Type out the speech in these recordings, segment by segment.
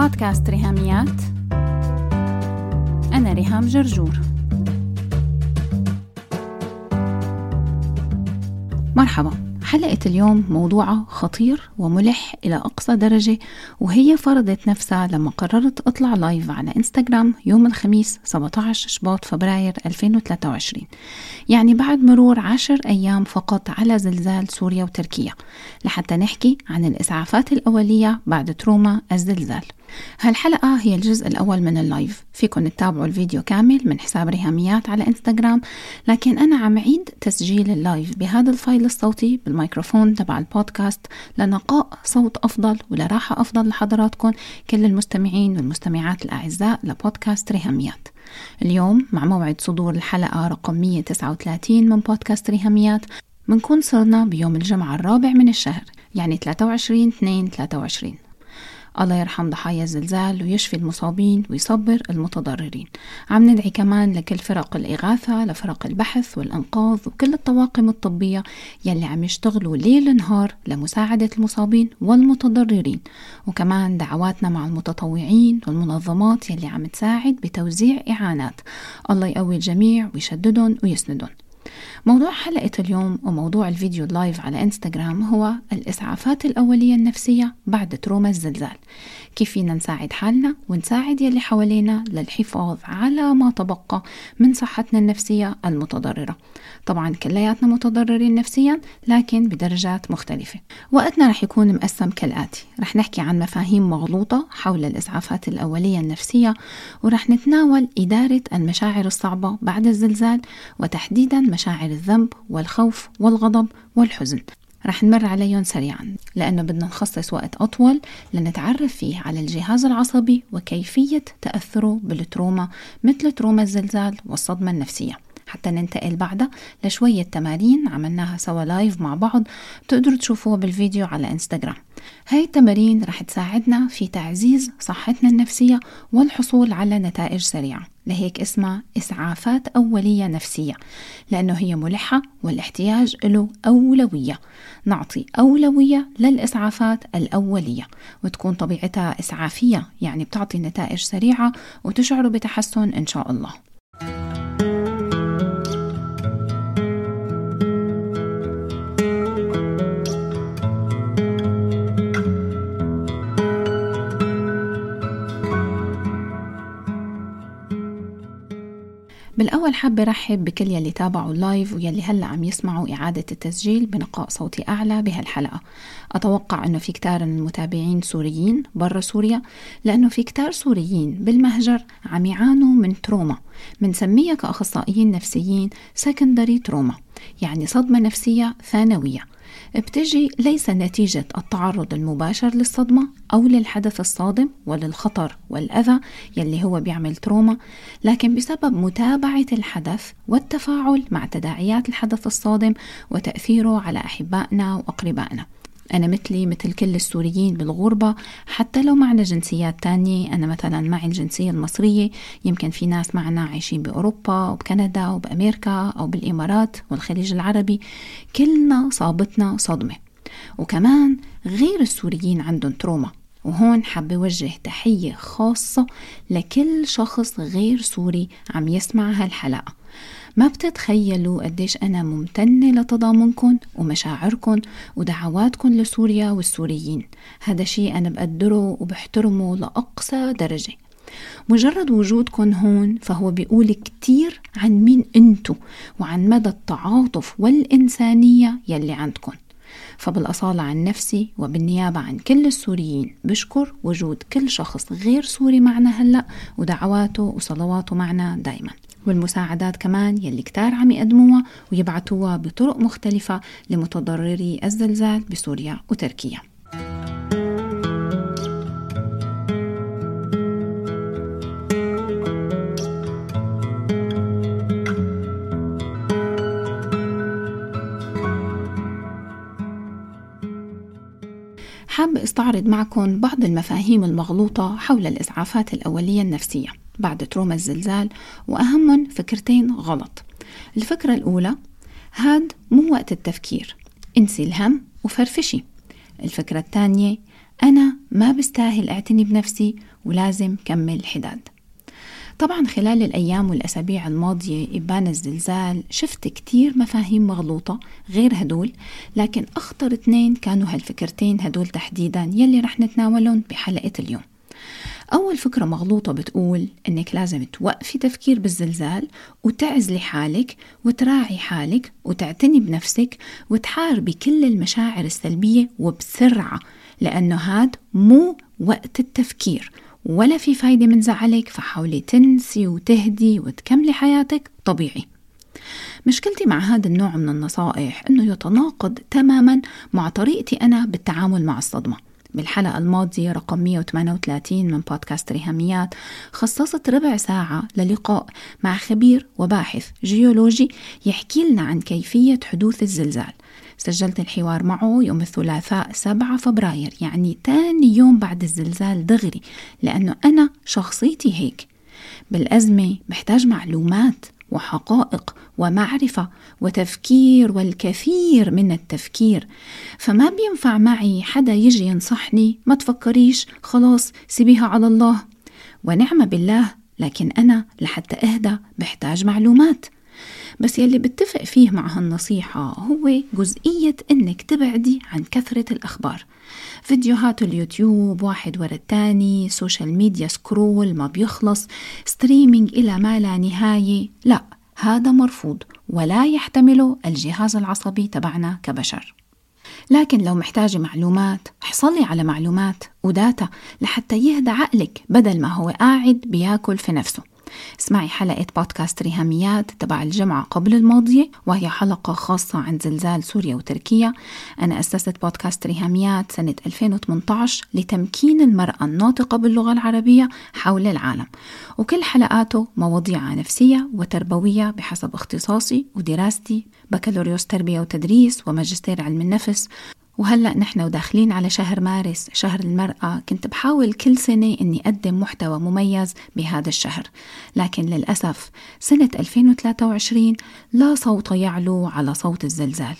بودكاست ريهاميات. أنا ريهام جرجور. مرحبا. حلقة اليوم موضوعها خطير وملح إلى أقصى درجة وهي فرضت نفسها لما قررت أطلع لايف على إنستغرام يوم الخميس 17 شباط فبراير 2023 يعني بعد مرور عشر أيام فقط على زلزال سوريا وتركيا. لحتى نحكي عن الإسعافات الأولية بعد trauma الزلزال. هالحلقة هي الجزء الأول من ال live. فيكن تتابعوا الفيديو كامل من حساب ريهاميات على إنستغرام. لكن أنا عم عيد تسجيل ال live بهذا الفايل الصوتي بالميكروفون تبع البودكاست لنقاء صوت أفضل ولراحة أفضل لحضراتكم كل المستمعين والمستمعات الأعزاء لبودكاست ريهاميات. اليوم مع موعد صدور الحلقة رقم 139 من بودكاست ريهاميات بنكون صرنا بيوم الجمعة الرابع من الشهر يعني 23 2 23 الله يرحم ضحايا الزلزال ويشفي المصابين ويصبر المتضررين. عم ندعي كمان لكل فرق الإغاثة لفرق البحث والإنقاذ وكل الطواقم الطبية يلي عم يشتغلوا ليل نهار لمساعدة المصابين والمتضررين. وكمان دعواتنا مع المتطوعين والمنظمات يلي عم تساعد بتوزيع إعانات. الله يقوي الجميع ويشددهم ويسندهم. موضوع حلقة اليوم وموضوع الفيديو ال live على انستغرام هو الإسعافات الأولية النفسية بعد trauma الزلزال. كيف فينا نساعد حالنا ونساعد يلي حوالينا للحفاظ على ما تبقى من صحتنا النفسية المتضررة. طبعا كلياتنا متضررين نفسيا لكن بدرجات مختلفة. وقتنا رح يكون مقسم كالآتي. رح نحكي عن مفاهيم مغلوطة حول الإسعافات الأولية النفسية ورح نتناول إدارة المشاعر الصعبة بعد الزلزال وتحديدا مشاعر الذنب والخوف والغضب والحزن. رح نمر عليهم سريعا لأنه بدنا نخصص وقت أطول لنتعرف فيه على الجهاز العصبي وكيفية تأثره بال trauma مثل trauma الزلزال والصدمة النفسية. حتى ننتقل بعدها لشوية تمارين عملناها سوا live مع بعض تقدروا تشوفوها بالفيديو على انستغرام هاي التمارين رح تساعدنا في تعزيز صحتنا النفسية والحصول على نتائج سريعة لهيك اسمها إسعافات أولية نفسية لأنه هي ملحة والاحتياج له أولوية. نعطي أولوية للإسعافات الأولية وتكون طبيعتها إسعافية يعني بتعطي نتائج سريعة وتشعروا بتحسن إن شاء الله. بالأول حابة رحب بكل يلي تابعوا ال live ويلي هلأ عم يسمعوا إعادة التسجيل بنقاء صوتي أعلى بهالحلقة. أتوقع أنه في كتار من المتابعين سوريين برا سوريا لأنه في كتار سوريين بالمهجر عم يعانوا من trauma منسميها كأخصائيين نفسيين secondary trauma يعني صدمة نفسية ثانوية. بتجي ليس نتيجة التعرض المباشر للصدمة أو للحدث الصادم وللخطر والأذى يلي هو بيعمل تروما لكن بسبب متابعة الحدث والتفاعل مع تداعيات الحدث الصادم وتأثيره على أحبائنا وأقربائنا. أنا مثلي مثل كل السوريين بالغربة حتى لو معنا جنسيات تانية. أنا مثلا معي الجنسية المصرية. يمكن في ناس معنا عايشين بأوروبا وبكندا وبأمريكا أو بالإمارات والخليج العربي. كلنا صابتنا صدمة. وكمان غير السوريين عندهم تروما. وهون حابة وجه تحية خاصة لكل شخص غير سوري عم يسمع هالحلقة. ما بتتخيلوا قديش أنا ممتنة لتضامنكم ومشاعركم ودعواتكم لسوريا والسوريين. هذا شيء أنا بقدره وبحترمه لأقصى درجة. مجرد وجودكم هون فهو بيقول كتير عن مين أنتو وعن مدى التعاطف والإنسانية يلي عندكم فبالأصالة عن نفسي وبالنيابة عن كل السوريين بشكر وجود كل شخص غير سوري معنا هلأ ودعواته وصلواته معنا دايما. والمساعدات كمان يلي كتار عم يقدموها ويبعتوها بطرق مختلفة لمتضرري الزلزال بسوريا وتركيا. حاب استعرض معكم بعض المفاهيم المغلوطة حول الإسعافات الأولية النفسية. بعد تروما الزلزال وأهمهم فكرتين غلط. الفكرة الأولى هاد مو وقت التفكير انسي الهم وفرفشي. الفكرة الثانية أنا ما بستاهل أعتني بنفسي ولازم كمل حداد. طبعا خلال الأيام والأسابيع الماضية إبان الزلزال شفت كتير مفاهيم مغلوطة غير هدول لكن أخطر اثنين كانوا هالفكرتين هدول تحديدا يلي رح نتناولهم بحلقة اليوم. أول فكرة مغلوطة بتقول إنك لازم توقفي تفكير بالزلزال وتعزلي حالك وتراعي حالك وتعتني بنفسك وتحاربي كل المشاعر السلبية وبسرعة لأنه هاد مو وقت التفكير ولا في فايدة من زعلك فحاولي تنسي وتهدي وتكملي حياتك طبيعي. مشكلتي مع هذا النوع من النصائح إنه يتناقض تماما مع طريقتي أنا بالتعامل مع الصدمة. بالحلقة الماضية رقم 138 من بودكاست ريهاميات خصصت ربع ساعة للقاء مع خبير وباحث جيولوجي يحكي لنا عن كيفية حدوث الزلزال. سجلت الحوار معه يوم الثلاثاء 7 فبراير يعني تاني يوم بعد الزلزال دغري لأنه أنا شخصيتي هيك. بالأزمة بحتاج معلومات. وحقائق ومعرفة وتفكير والكثير من التفكير. فما بينفع معي حدا يجي ينصحني؟ ما تفكريش. خلاص سيبيها على الله. ونعم بالله لكن أنا لحتى أهدى بحتاج معلومات. بس يلي بتفق فيه مع هالنصيحة هو جزئية إنك تبعدي عن كثرة الأخبار. فيديوهات اليوتيوب واحد ورا الثاني social media scroll ما بيخلص streaming إلى ما لا نهاية. لا هذا مرفوض ولا يحتمله الجهاز العصبي تبعنا كبشر. لكن لو محتاجة معلومات احصلي على معلومات و data لحتى يهدى عقلك بدل ما هو قاعد بياكل في نفسه. اسمعي حلقة بودكاست ريهاميات تبع الجمعة قبل الماضية وهي حلقة خاصة عن زلزال سوريا وتركيا. أنا أسست بودكاست ريهاميات سنة 2018 لتمكين المرأة الناطقة باللغة العربية حول العالم. وكل حلقاته مواضيع نفسية وتربوية بحسب اختصاصي ودراستي بكالوريوس تربية وتدريس وماجستير علم النفس. وهلأ نحن وداخلين على شهر مارس شهر المرأة. كنت بحاول كل سنة أني أقدم محتوى مميز بهذا الشهر. لكن للأسف سنة 2023 لا صوت يعلو على صوت الزلزال.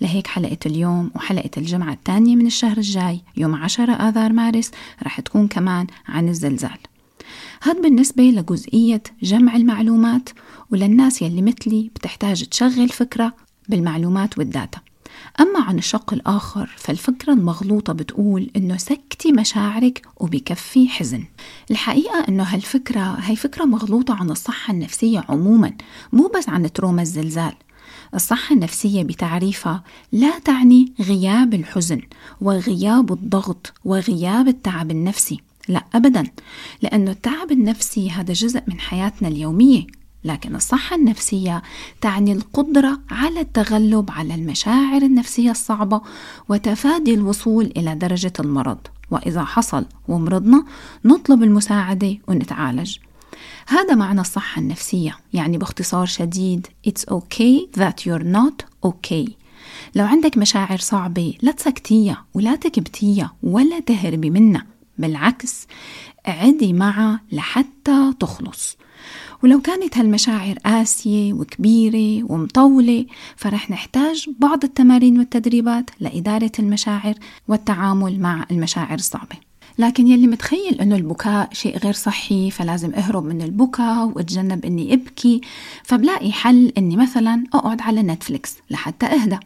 لهيك حلقة اليوم وحلقة الجمعة الثانية من الشهر الجاي يوم 10 آذار مارس رح تكون كمان عن الزلزال. هذا بالنسبة لجزئية جمع المعلومات وللناس يلي مثلي بتحتاج تشغل فكرة بالمعلومات والداتا. أما عن الشق الآخر فالفكرة المغلوطة بتقول إنه سكتي مشاعرك وبكفي حزن. الحقيقة إنه هالفكرة هي فكرة مغلوطة عن الصحة النفسية عموما مو بس عن تروما الزلزال. الصحة النفسية بتعريفها لا تعني غياب الحزن وغياب الضغط وغياب التعب النفسي. لا ابدا لأنه التعب النفسي هذا جزء من حياتنا اليومية. لكن الصحة النفسية تعني القدرة على التغلب على المشاعر النفسية الصعبة وتفادي الوصول إلى درجة المرض. وإذا حصل ومرضنا نطلب المساعدة ونتعالج. هذا معنى الصحة النفسية يعني باختصار شديد It's okay that you're not okay. لو عندك مشاعر صعبة لا تسكتيها ولا تكبتيها ولا تهربي منها. بالعكس عدي معها لحتى تخلص. ولو كانت هالمشاعر قاسية وكبيرة ومطولة فرح نحتاج بعض التمارين والتدريبات لإدارة المشاعر والتعامل مع المشاعر الصعبة. لكن يلي متخيل إنه البكاء شيء غير صحي فلازم أهرب من البكاء وأتجنب إني أبكي فبلاقي حل إني مثلا أقعد على نتفليكس لحتى اهدى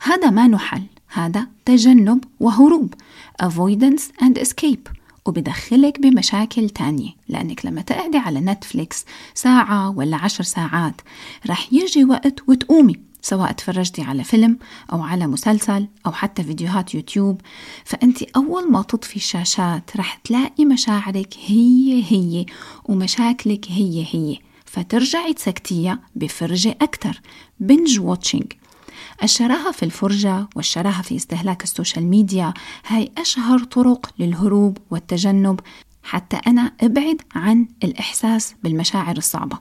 هذا ما حل هذا تجنب وهروب avoidance and escape. وبدخلك بمشاكل تانية لأنك لما تقعدي على نتفليكس ساعة ولا عشر ساعات رح يجي وقت وتقومي سواء تفرجتي على فيلم أو على مسلسل أو حتى فيديوهات يوتيوب. فأنت أول ما تطفي الشاشات رح تلاقي مشاعرك هي هي ومشاكلك هي هي فترجعي تسكتيها بفرجة أكتر binge watching الشراهة في الفرجة والشراهة في استهلاك ال social media هاي أشهر طرق للهروب والتجنب. حتى أنا أبعد عن الإحساس بالمشاعر الصعبة.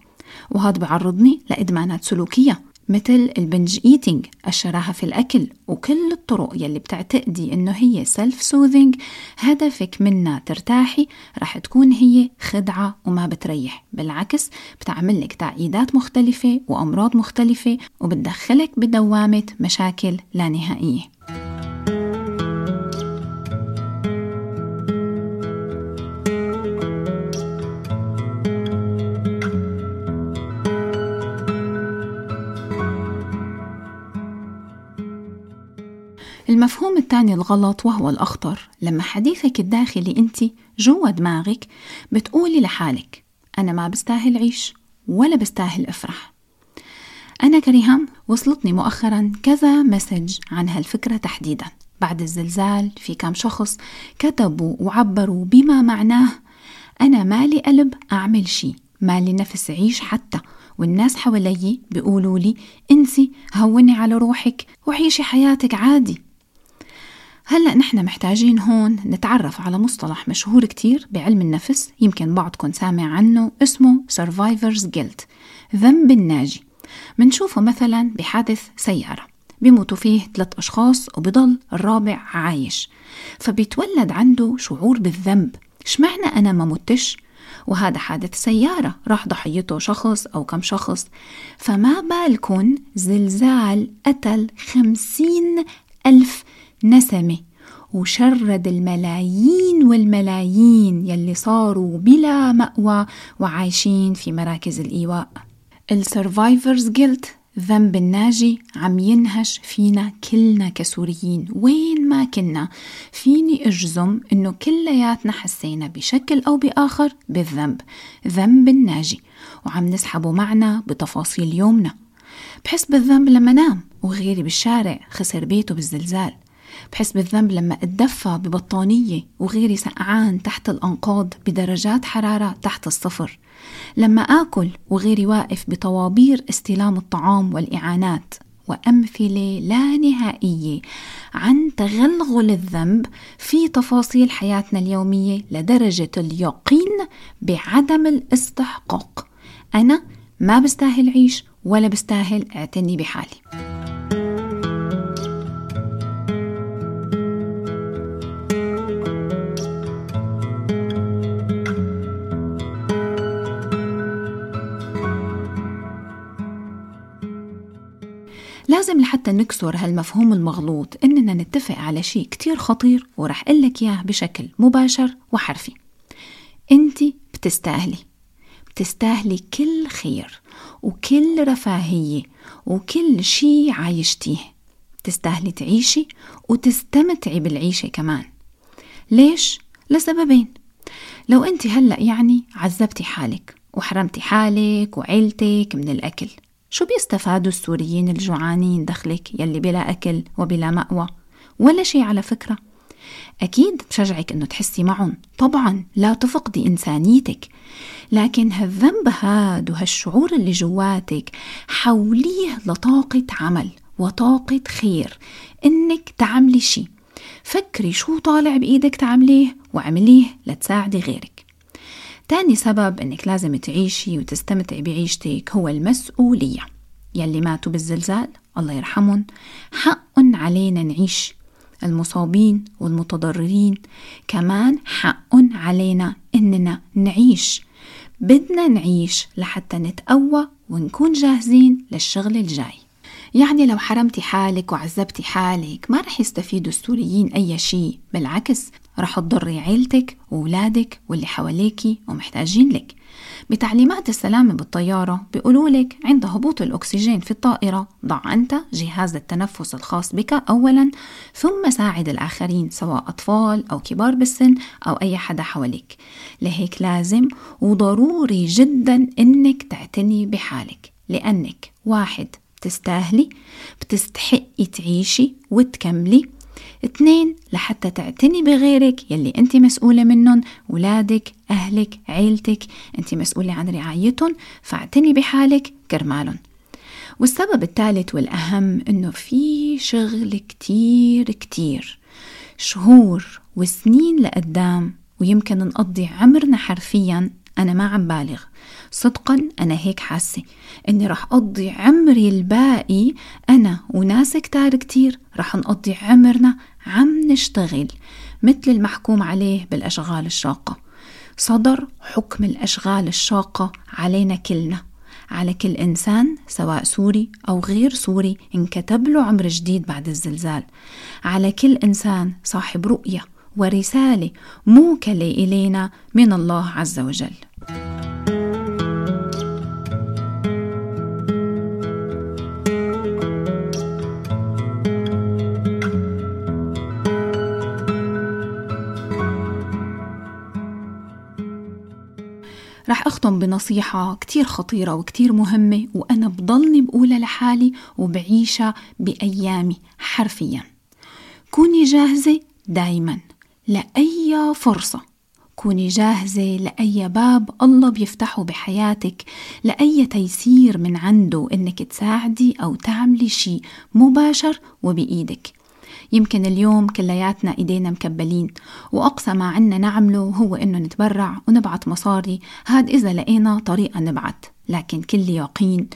وهذا بعرضني لإدمانات سلوكية. مثل ال binge eating الشراهة في الأكل وكل الطرق يلي بتعتقدي إنه هي self soothing هدفك منها ترتاحي رح تكون هي خدعة وما بتريح. بالعكس بتعمل لك تعقيدات مختلفة وأمراض مختلفة وبتدخلك بدوامة مشاكل لا نهائية. المفهوم الثاني الغلط وهو الأخطر. لما حديثك الداخلي أنت جوا دماغك بتقولي لحالك أنا ما بستاهل عيش ولا بستاهل أفرح. أنا كريهام وصلتني مؤخرا كذا مسج عن هالفكرة تحديدا. بعد الزلزال في كام شخص كتبوا وعبروا بما معناه أنا مالي قلب أعمل شي مالي نفس عيش حتى. والناس حوالي بيقولوا لي أنسي هوني على روحك وعيشي حياتك عادي. هلأ نحن محتاجين هون نتعرف على مصطلح مشهور كتير بعلم النفس يمكن بعضكم سامع عنه اسمه Survivor's Guilt ذنب الناجي منشوفه مثلا بحادث سيارة بيموتوا فيه ثلاث أشخاص وبضل الرابع عايش. فبيتولد عنده شعور بالذنب. اشمعنى أنا ما متش؟ وهذا حادث سيارة راح ضحيته شخص أو كم شخص. فما بالكن زلزال قتل خمسين ألف نسمة وشرد الملايين والملايين يلي صاروا بلا مأوى وعايشين في مراكز الإيواء. ال survivor's guilt ذنب الناجي عم ينهش فينا كلنا كسوريين. وين ما كنا فيني أجزم إنه كلياتنا حسينا بشكل أو بآخر بالذنب ذنب الناجي. وعم نسحبه معنا بتفاصيل يومنا. بحس بالذنب لما نام وغيري بالشارع خسر بيته بالزلزال. بحس بالذنب لما أتدفى ببطانية وغيري سقعان تحت الأنقاض بدرجات حرارة تحت الصفر. لما آكل وغيري واقف بطوابير استلام الطعام والإعانات. وأمثلة لا نهائية عن تغلغل الذنب في تفاصيل حياتنا اليومية لدرجة اليقين بعدم الاستحقاق. أنا ما بستاهل عيش ولا بستاهل أعتني بحالي. لازم لحتى نكسر هالمفهوم المغلوط إننا نتفق على شيء كتير خطير ورح قلك إياه بشكل مباشر وحرفي. أنت بتستاهلي. بتستاهلي كل خير وكل رفاهية وكل شي عايشتيه. بتستاهلي تعيشي وتستمتعي بالعيشة كمان. ليش؟ لسببين. لو أنت هلأ يعني عذبتي حالك وحرمتي حالك وعيلتك من الأكل. شو بيستفادوا السوريين الجوعانين دخلك يلي بلا أكل وبلا مأوى؟ ولا شي على فكرة. أكيد بشجعك أنه تحسي معهم. طبعا لا تفقدي إنسانيتك. لكن هالذنب هاد وهالشعور اللي جواتك حوليه لطاقة عمل وطاقة خير. إنك تعملي شي. فكري شو طالع بإيدك تعمليه وعمليه لتساعدي غيرك. تاني سبب إنك لازم تعيشي وتستمتعي بعيشتك هو المسؤولية. يلي ماتوا بالزلزال الله يرحمهم حق علينا نعيش. المصابين والمتضررين كمان حق علينا إننا نعيش. بدنا نعيش لحتى نتقوى ونكون جاهزين للشغل الجاي. يعني لو حرمتي حالك وعذبتي حالك ما رح يستفيدوا السوريين أي شيء بالعكس رح تضري عيلتك وولادك واللي حواليكي ومحتاجين لك. بتعليمات السلامة بالطيارة بيقولوا لك عند هبوط الأكسجين في الطائرة ضع أنت جهاز التنفس الخاص بك أولا ثم ساعد الآخرين سواء أطفال أو كبار بالسن أو أي حدا حواليك. لهيك لازم وضروري جدا إنك تعتني بحالك لأنك واحد بتستاهلي بتستحقي تعيشي وتكملي اثنين لحتى تعتني بغيرك يلي انت مسؤولة منهم ولادك أهلك عيلتك. انت مسؤولة عن رعايتهم فاعتني بحالك كرمالهم والسبب الثالث والأهم إنه في شغل كتير كتير. شهور وسنين لقدام ويمكن نقضي عمرنا حرفيا أنا ما عم بالغ. صدقا أنا هيك حاسة إني رح أقضي عمري الباقي أنا وناس كتار كتير رح نقضي عمرنا عم نشتغل مثل المحكوم عليه بالأشغال الشاقة. صدر حكم الأشغال الشاقة علينا كلنا على كل إنسان سواء سوري أو غير سوري انكتب له عمر جديد بعد الزلزال على كل إنسان صاحب رؤية ورسالة موكلة إلينا من الله عز وجل. رح أختم بنصيحة كتير خطيرة وكتير مهمة وأنا بضلني بقولها لحالي وبعيشها بأيامي حرفيا. كوني جاهزة دايماً. لأي فرصة. كوني جاهزة لأي باب الله بيفتحه بحياتك لأي تيسير من عنده إنك تساعدي أو تعملي شيء مباشر وبإيدك. يمكن اليوم كلياتنا إيدينا مكبلين وأقصى ما عنا نعمله هو إنه نتبرع ونبعت مصاري. هاد إذا لقينا طريقة نبعت لكن كل يقين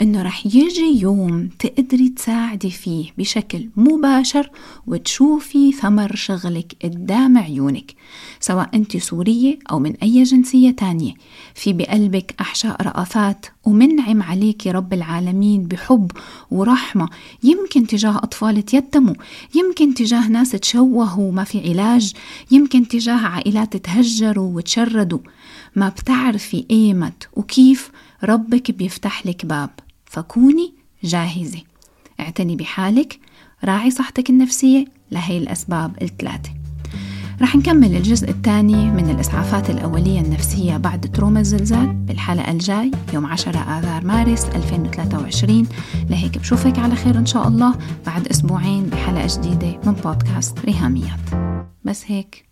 إنه رح يجي يوم تقدري تساعدي فيه بشكل مباشر وتشوفي ثمر شغلك قدام عيونك سواء أنت سورية أو من أي جنسية تانية. في بقلبك أحشاء رأفات ومنعم عليك رب العالمين بحب ورحمة. يمكن تجاه أطفال تيتموا يمكن تجاه ناس تشوهوا ما في علاج يمكن تجاه عائلات تهجروا وتشردوا. ما بتعرفي ايمت وكيف ربك بيفتح لك باب. فكوني جاهزة. اعتني بحالك راعي صحتك النفسية لهي الأسباب الثلاثة. رح نكمل الجزء الثاني من الإسعافات الأولية النفسية بعد تروما الزلزال بالحلقة الجاي يوم 10 آذار مارس 2023 لهيك بشوفك على خير إن شاء الله بعد أسبوعين بحلقة جديدة من بودكاست ريهاميات. بس هيك.